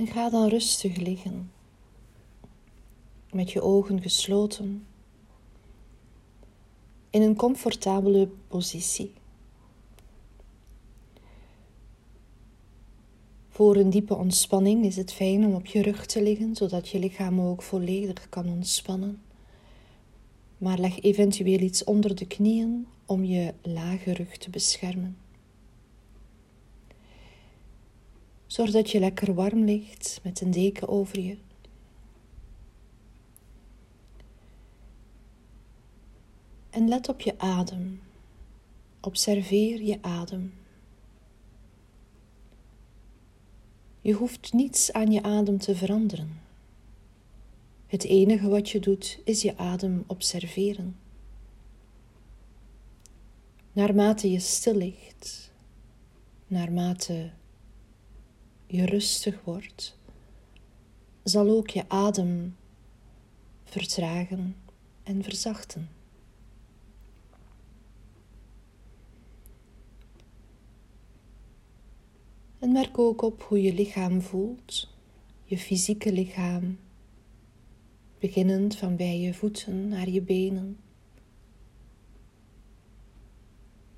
En ga dan rustig liggen, met je ogen gesloten, in een comfortabele positie. Voor een diepe ontspanning is het fijn om op je rug te liggen, zodat je lichaam ook volledig kan ontspannen. Maar leg eventueel iets onder de knieën om je lage rug te beschermen. Zorg dat je lekker warm ligt met een deken over je. En let op je adem. Observeer je adem. Je hoeft niets aan je adem te veranderen. Het enige wat je doet is je adem observeren. Naarmate je stil ligt, naarmate je rustig wordt, zal ook je adem vertragen en verzachten. En merk ook op hoe je lichaam voelt, je fysieke lichaam, beginnend van bij je voeten naar je benen.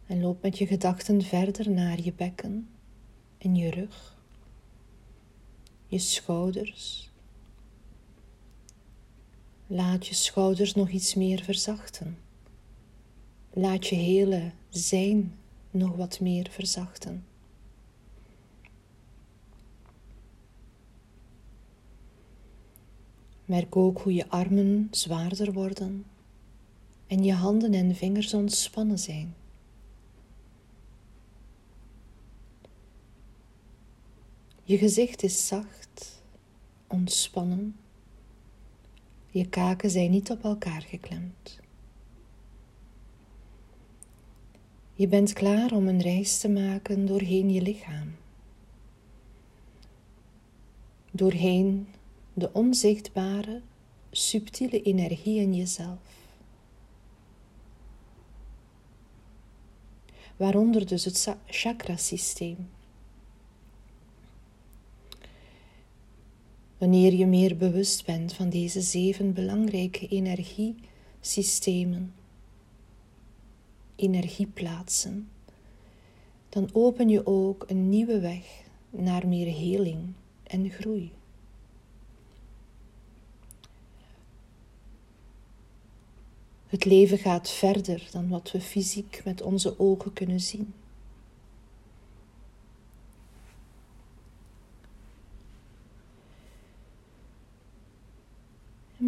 En loop met je gedachten verder naar je bekken en je rug, je schouders. Laat je schouders nog iets meer verzachten. Laat je hele zijn nog wat meer verzachten. Merk ook hoe je armen zwaarder worden en je handen en vingers ontspannen zijn. Je gezicht is zacht, ontspannen. Je kaken zijn niet op elkaar geklemd. Je bent klaar om een reis te maken doorheen je lichaam. Doorheen de onzichtbare, subtiele energie in jezelf. Waaronder dus het chakrasysteem. Wanneer je meer bewust bent van deze zeven belangrijke energiesystemen, energieplaatsen, dan open je ook een nieuwe weg naar meer heling en groei. Het leven gaat verder dan wat we fysiek met onze ogen kunnen zien.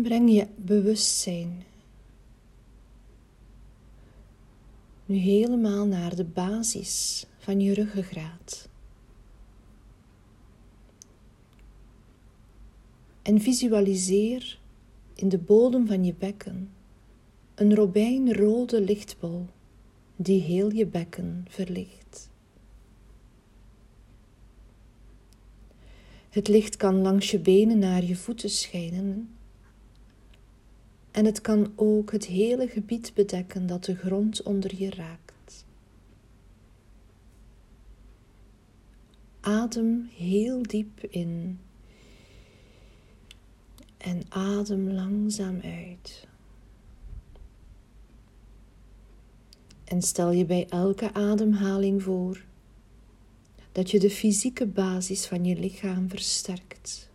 Breng je bewustzijn nu helemaal naar de basis van je ruggengraat. En visualiseer in de bodem van je bekken een robijnrode lichtbol die heel je bekken verlicht. Het licht kan langs je benen naar je voeten schijnen en het kan ook het hele gebied bedekken dat de grond onder je raakt. Adem heel diep in en adem langzaam uit. En stel je bij elke ademhaling voor dat je de fysieke basis van je lichaam versterkt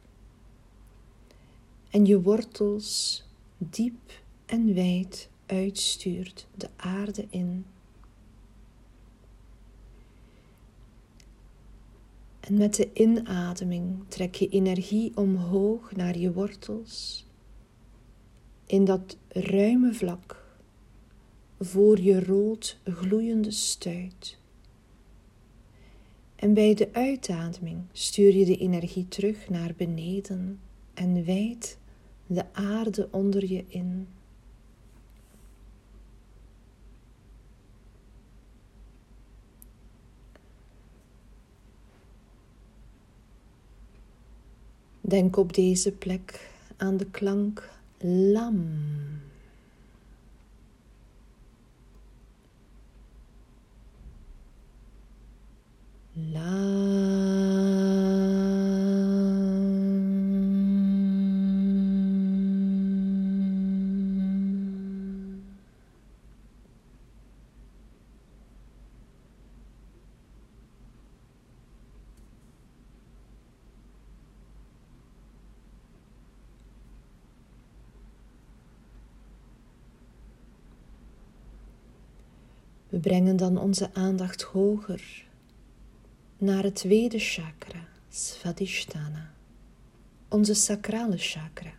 en je wortels diep en wijd uitstuurt de aarde in. En met de inademing trek je energie omhoog naar je wortels in dat ruime vlak voor je rood gloeiende stuit. En bij de uitademing stuur je de energie terug naar beneden en wijd de aarde onder je in. Denk op deze plek aan de klank lam. Love. We brengen dan onze aandacht hoger naar het tweede chakra, Svadhisthana, onze sacrale chakra.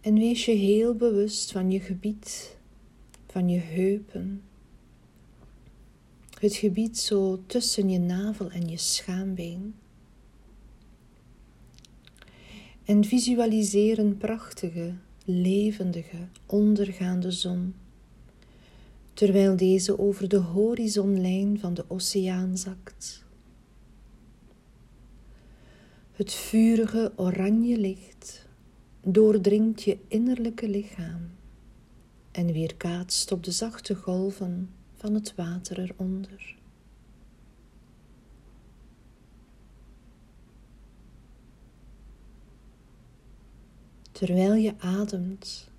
En wees je heel bewust van je gebied, van je heupen. Het gebied zo tussen je navel en je schaambeen. En visualiseer een prachtige, levendige, ondergaande zon, terwijl deze over de horizonlijn van de oceaan zakt. Het vurige oranje licht doordringt je innerlijke lichaam en weerkaatst op de zachte golven van het water eronder. Terwijl je ademt,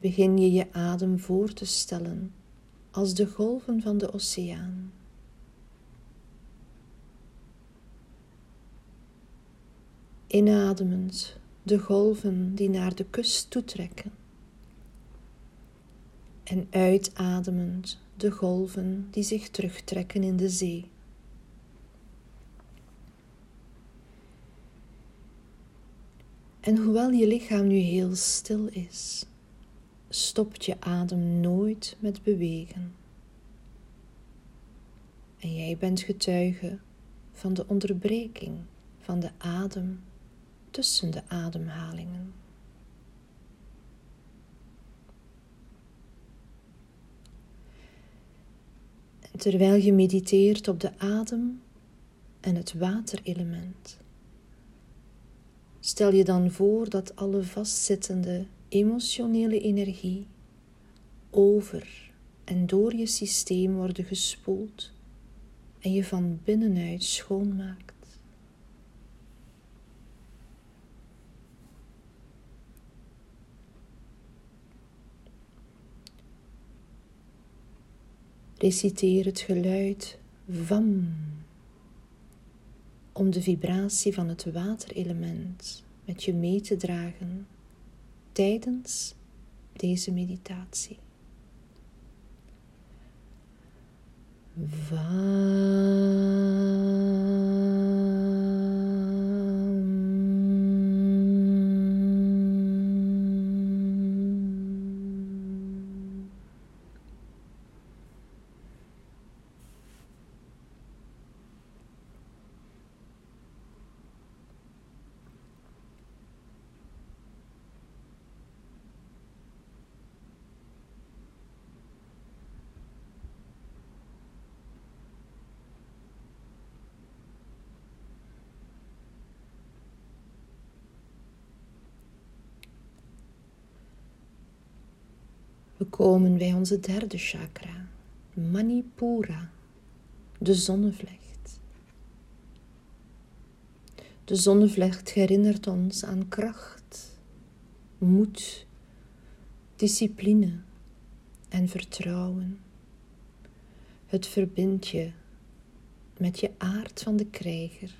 begin je je adem voor te stellen als de golven van de oceaan. Inademend de golven die naar de kust toetrekken. En uitademend de golven die zich terugtrekken in de zee. En hoewel je lichaam nu heel stil is, stopt je adem nooit met bewegen. En jij bent getuige van de onderbreking van de adem tussen de ademhalingen. En terwijl je mediteert op de adem en het waterelement, stel je dan voor dat alle vastzittende emotionele energie over en door je systeem worden gespoeld en je van binnenuit schoonmaakt. Reciteer het geluid van om de vibratie van het waterelement met je mee te dragen tijdens deze meditatie. We komen bij onze derde chakra, Manipura, de zonnevlecht. De zonnevlecht herinnert ons aan kracht, moed, discipline en vertrouwen. Het verbindt je met je aard van de krijger.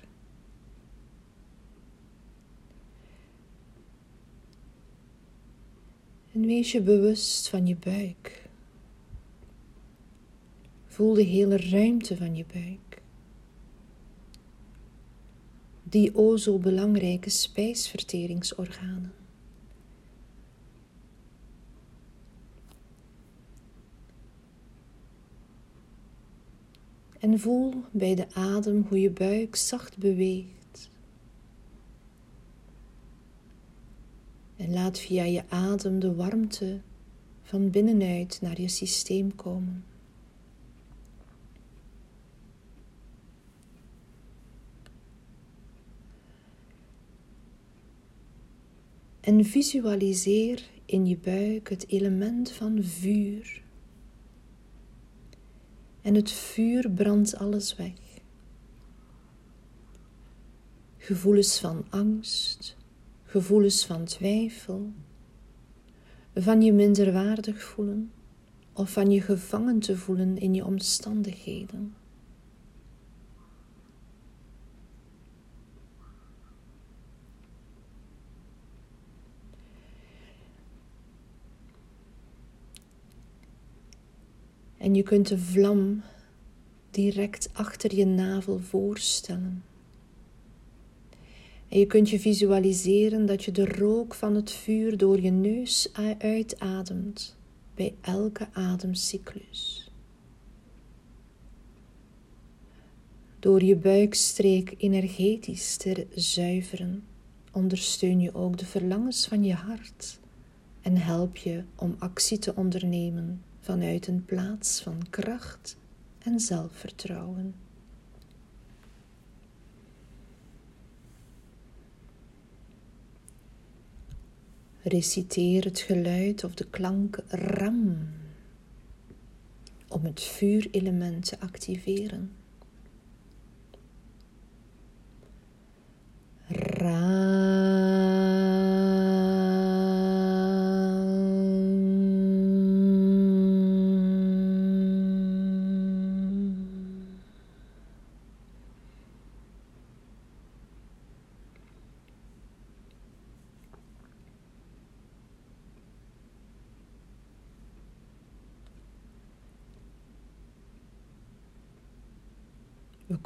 En wees je bewust van je buik. Voel de hele ruimte van je buik. Die o zo belangrijke spijsverteringsorganen. En voel bij de adem hoe je buik zacht beweegt. En laat via je adem de warmte van binnenuit naar je systeem komen. En visualiseer in je buik het element van vuur. En het vuur brandt alles weg. Gevoelens van angst, gevoelens van twijfel, van je minderwaardig voelen of van je gevangen te voelen in je omstandigheden. En je kunt de vlam direct achter je navel voorstellen. En je kunt je visualiseren dat je de rook van het vuur door je neus uitademt bij elke ademcyclus. Door je buikstreek energetisch te zuiveren, ondersteun je ook de verlangens van je hart en help je om actie te ondernemen vanuit een plaats van kracht en zelfvertrouwen. Reciteer het geluid of de klank ram om het vuurelement te activeren.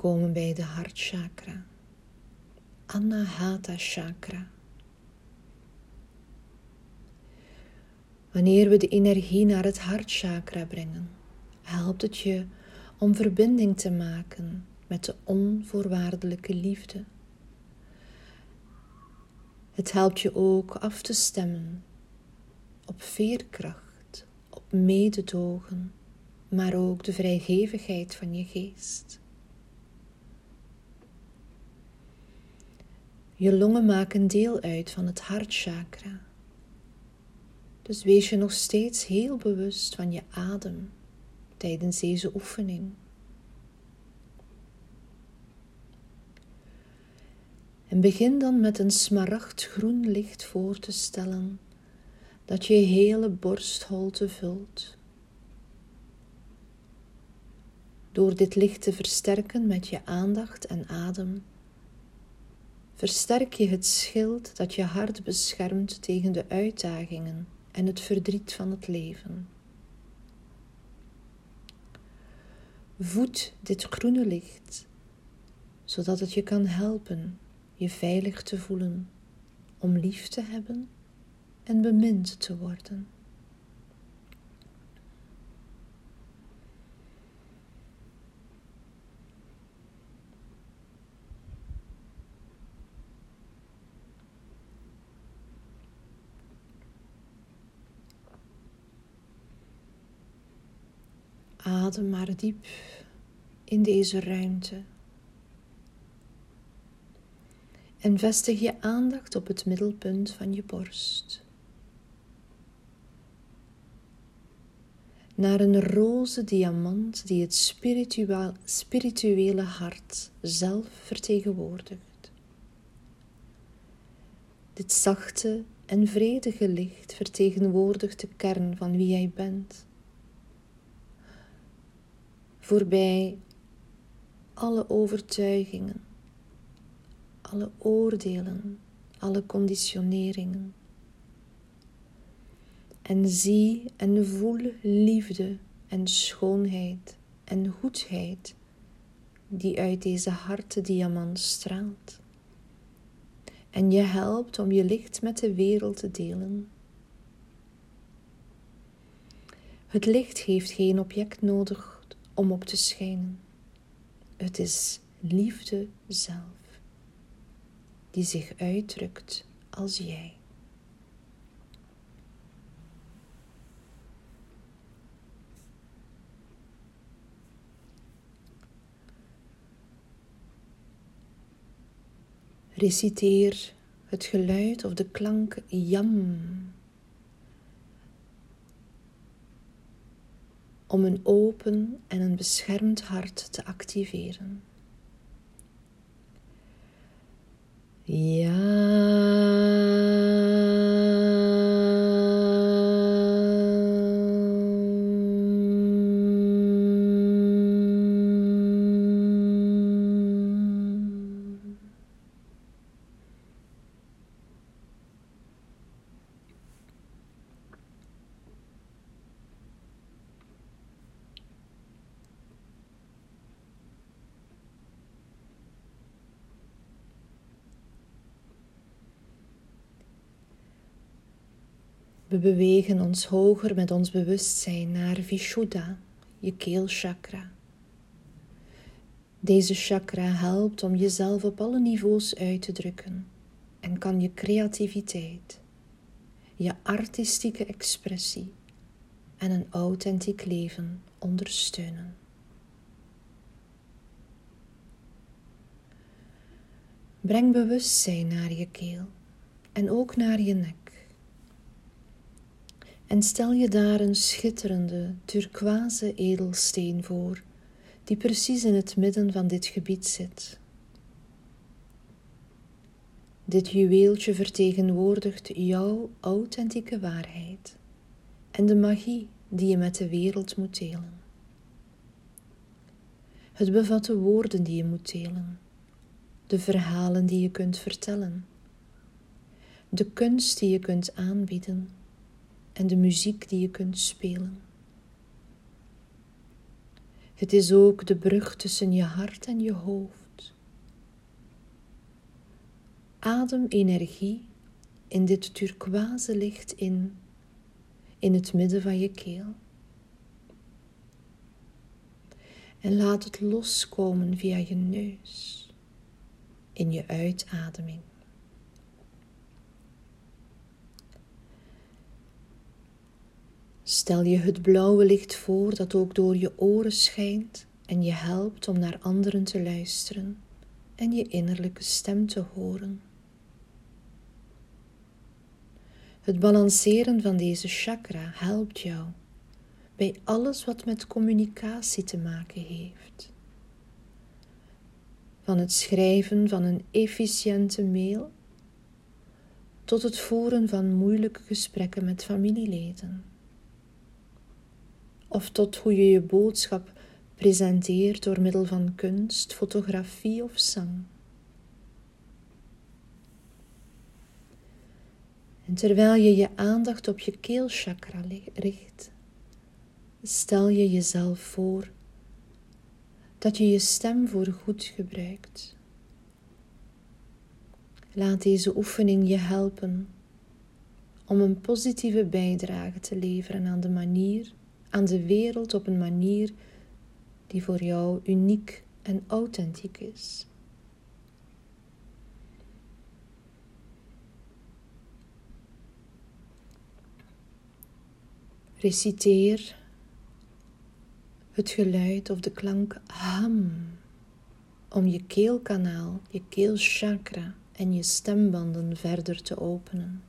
Komen bij de hartchakra. Anahata chakra. Wanneer we de energie naar het hartchakra brengen, helpt het je om verbinding te maken met de onvoorwaardelijke liefde. Het helpt je ook af te stemmen op veerkracht, op mededogen, maar ook de vrijgevigheid van je geest. Je longen maken deel uit van het hartchakra. Dus wees je nog steeds heel bewust van je adem tijdens deze oefening. En begin dan met een smaragdgroen licht voor te stellen dat je hele borstholte vult. Door dit licht te versterken met je aandacht en adem versterk je het schild dat je hart beschermt tegen de uitdagingen en het verdriet van het leven. Voed dit groene licht, zodat het je kan helpen je veilig te voelen, om lief te hebben en bemind te worden. Adem maar diep in deze ruimte. En vestig je aandacht op het middelpunt van je borst. Naar een roze diamant die het spirituele hart zelf vertegenwoordigt. Dit zachte en vredige licht vertegenwoordigt de kern van wie jij bent voorbij alle overtuigingen, alle oordelen, alle conditioneringen. En zie en voel liefde en schoonheid en goedheid die uit deze harte diamant straalt. En je helpt om je licht met de wereld te delen. Het licht heeft geen object nodig om op te schijnen. Het is liefde zelf, die zich uitdrukt als jij. Reciteer het geluid of de klank jam om een open en een beschermd hart te activeren. Ja. We bewegen ons hoger met ons bewustzijn naar Vishuddha, je keelchakra. Deze chakra helpt om jezelf op alle niveaus uit te drukken en kan je creativiteit, je artistieke expressie en een authentiek leven ondersteunen. Breng bewustzijn naar je keel en ook naar je nek. En stel je daar een schitterende turquoise edelsteen voor, die precies in het midden van dit gebied zit. Dit juweeltje vertegenwoordigt jouw authentieke waarheid en de magie die je met de wereld moet delen. Het bevat de woorden die je moet delen, de verhalen die je kunt vertellen, de kunst die je kunt aanbieden en de muziek die je kunt spelen. Het is ook de brug tussen je hart en je hoofd. Adem energie in dit turquoise licht in, in het midden van je keel. En laat het loskomen via je neus in je uitademing. Stel je het blauwe licht voor dat ook door je oren schijnt en je helpt om naar anderen te luisteren en je innerlijke stem te horen. Het balanceren van deze chakra helpt jou bij alles wat met communicatie te maken heeft. Van het schrijven van een efficiënte mail tot het voeren van moeilijke gesprekken met familieleden. Of tot hoe je je boodschap presenteert door middel van kunst, fotografie of zang. En terwijl je je aandacht op je keelchakra richt, stel je jezelf voor dat je je stem voor goed gebruikt. Laat deze oefening je helpen om een positieve bijdrage te leveren aan de manier, aan de wereld op een manier die voor jou uniek en authentiek is. Reciteer het geluid of de klank ham om je keelkanaal, je keelchakra en je stembanden verder te openen.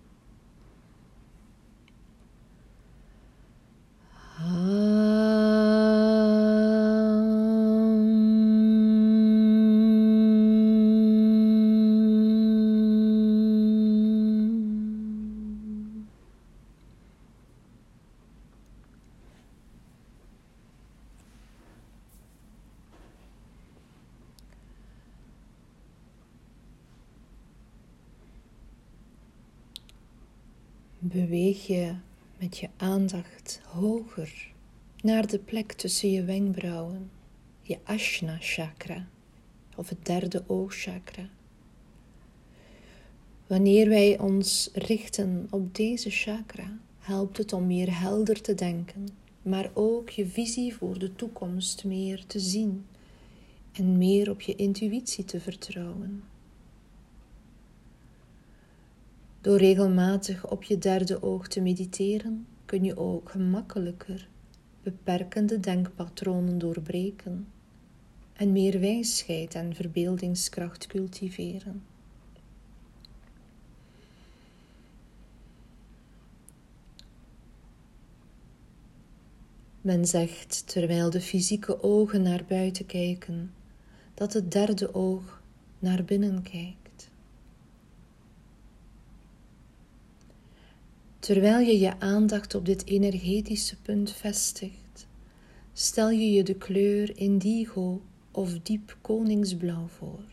Beweeg je met je aandacht hoger naar de plek tussen je wenkbrauwen, je Ashna chakra of het derde oogchakra. Wanneer wij ons richten op deze chakra, helpt het om meer helder te denken, maar ook je visie voor de toekomst meer te zien en meer op je intuïtie te vertrouwen. Door regelmatig op je derde oog te mediteren, kun je ook gemakkelijker beperkende denkpatronen doorbreken en meer wijsheid en verbeeldingskracht cultiveren. Men zegt, terwijl de fysieke ogen naar buiten kijken, dat het derde oog naar binnen kijkt. Terwijl je je aandacht op dit energetische punt vestigt, stel je je de kleur indigo of diep koningsblauw voor.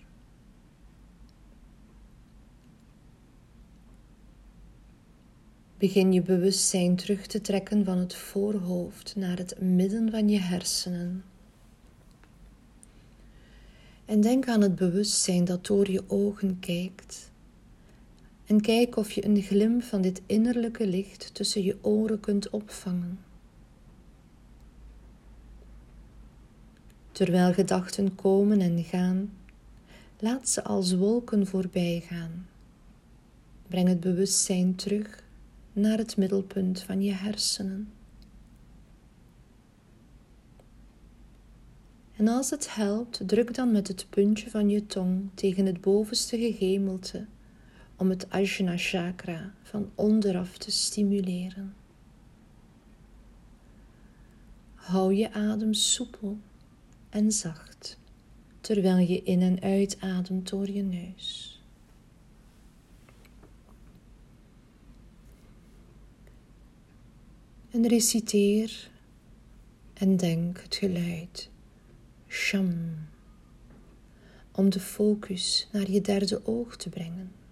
Begin je bewustzijn terug te trekken van het voorhoofd naar het midden van je hersenen. En denk aan het bewustzijn dat door je ogen kijkt En kijk of je een glimp van dit innerlijke licht tussen je oren kunt opvangen. Terwijl gedachten komen en gaan, laat ze als wolken voorbij gaan. Breng het bewustzijn terug naar het middelpunt van je hersenen. En als het helpt, druk dan met het puntje van je tong tegen het bovenste gegemelte om het Ajna chakra van onderaf te stimuleren. Hou je adem soepel en zacht terwijl je in en uitademt door je neus. En reciteer en denk het geluid sham om de focus naar je derde oog te brengen.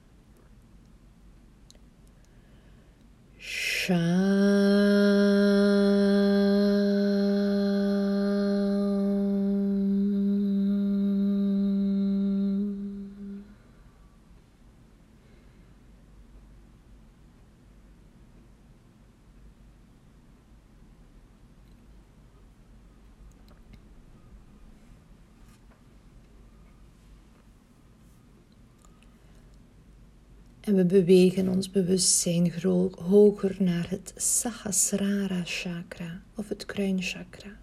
Shine. En we bewegen ons bewustzijn hoger naar het Sahasrara chakra of het kruinchakra.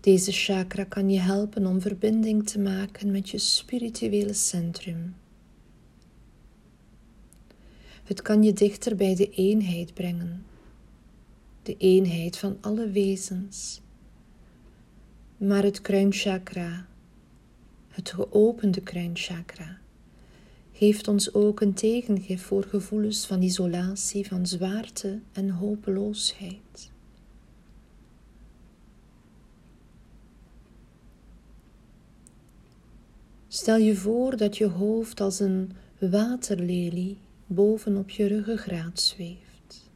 Deze chakra kan je helpen om verbinding te maken met je spirituele centrum. Het kan je dichter bij de eenheid brengen, de eenheid van alle wezens. Maar het kruinchakra, het geopende kruinchakra, geeft ons ook een tegengif voor gevoelens van isolatie, van zwaarte en hopeloosheid. Stel je voor dat je hoofd als een waterlelie bovenop je ruggengraat zweeft.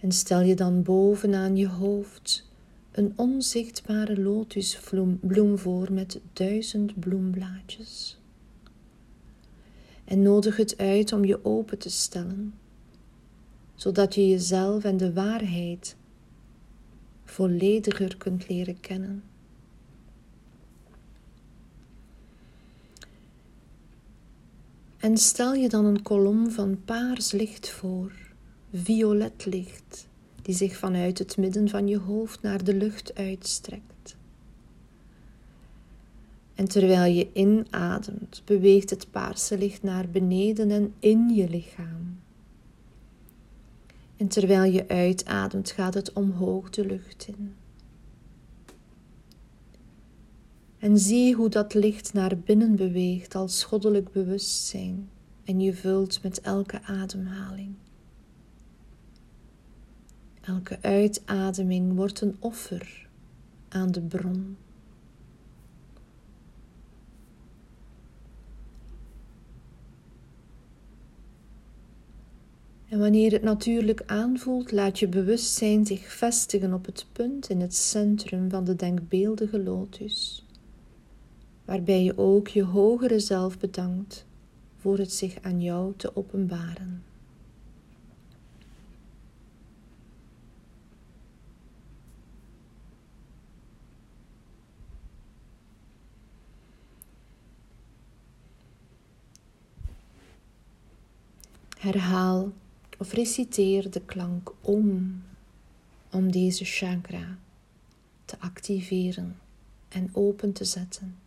En stel je dan bovenaan je hoofd een onzichtbare lotusbloem voor met duizend bloemblaadjes. En nodig het uit om je open te stellen, zodat je jezelf en de waarheid vollediger kunt leren kennen. En stel je dan een kolom van paars licht voor, violet licht die zich vanuit het midden van je hoofd naar de lucht uitstrekt. En terwijl je inademt, beweegt het paarse licht naar beneden en in je lichaam. En terwijl je uitademt, gaat het omhoog de lucht in. En zie hoe dat licht naar binnen beweegt als goddelijk bewustzijn en je vult met elke ademhaling. Elke uitademing wordt een offer aan de bron. En wanneer het natuurlijk aanvoelt, laat je bewustzijn zich vestigen op het punt in het centrum van de denkbeeldige lotus, waarbij je ook je hogere zelf bedankt voor het zich aan jou te openbaren. Herhaal of reciteer de klank om, om deze chakra te activeren en open te zetten.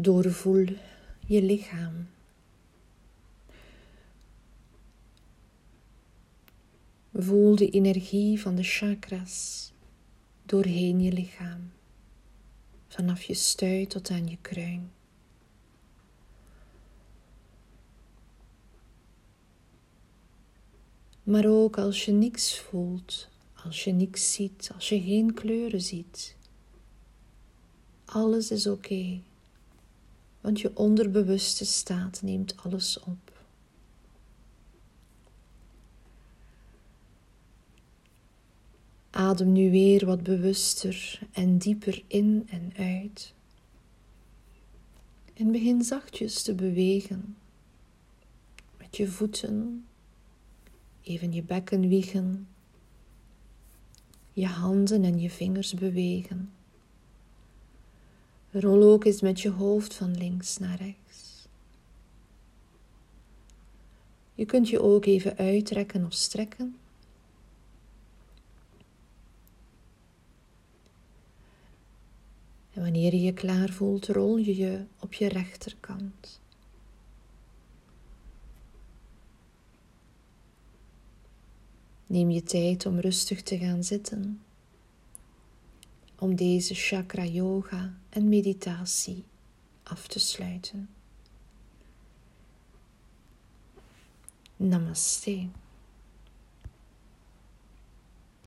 Doorvoel je lichaam. Voel de energie van de chakras doorheen je lichaam, vanaf je stuit tot aan je kruin. Maar ook als je niks voelt, als je niks ziet, als je geen kleuren ziet, alles is oké, want je onderbewuste staat neemt alles op. Adem nu weer wat bewuster en dieper in en uit. En begin zachtjes te bewegen. Met je voeten, even je bekken wiegen, je handen en je vingers bewegen. Rol ook eens met je hoofd van links naar rechts. Je kunt je ook even uitrekken of strekken. En wanneer je je klaar voelt, rol je je op je rechterkant. Neem je tijd om rustig te gaan zitten, om deze chakra yoga en meditatie af te sluiten. Namaste.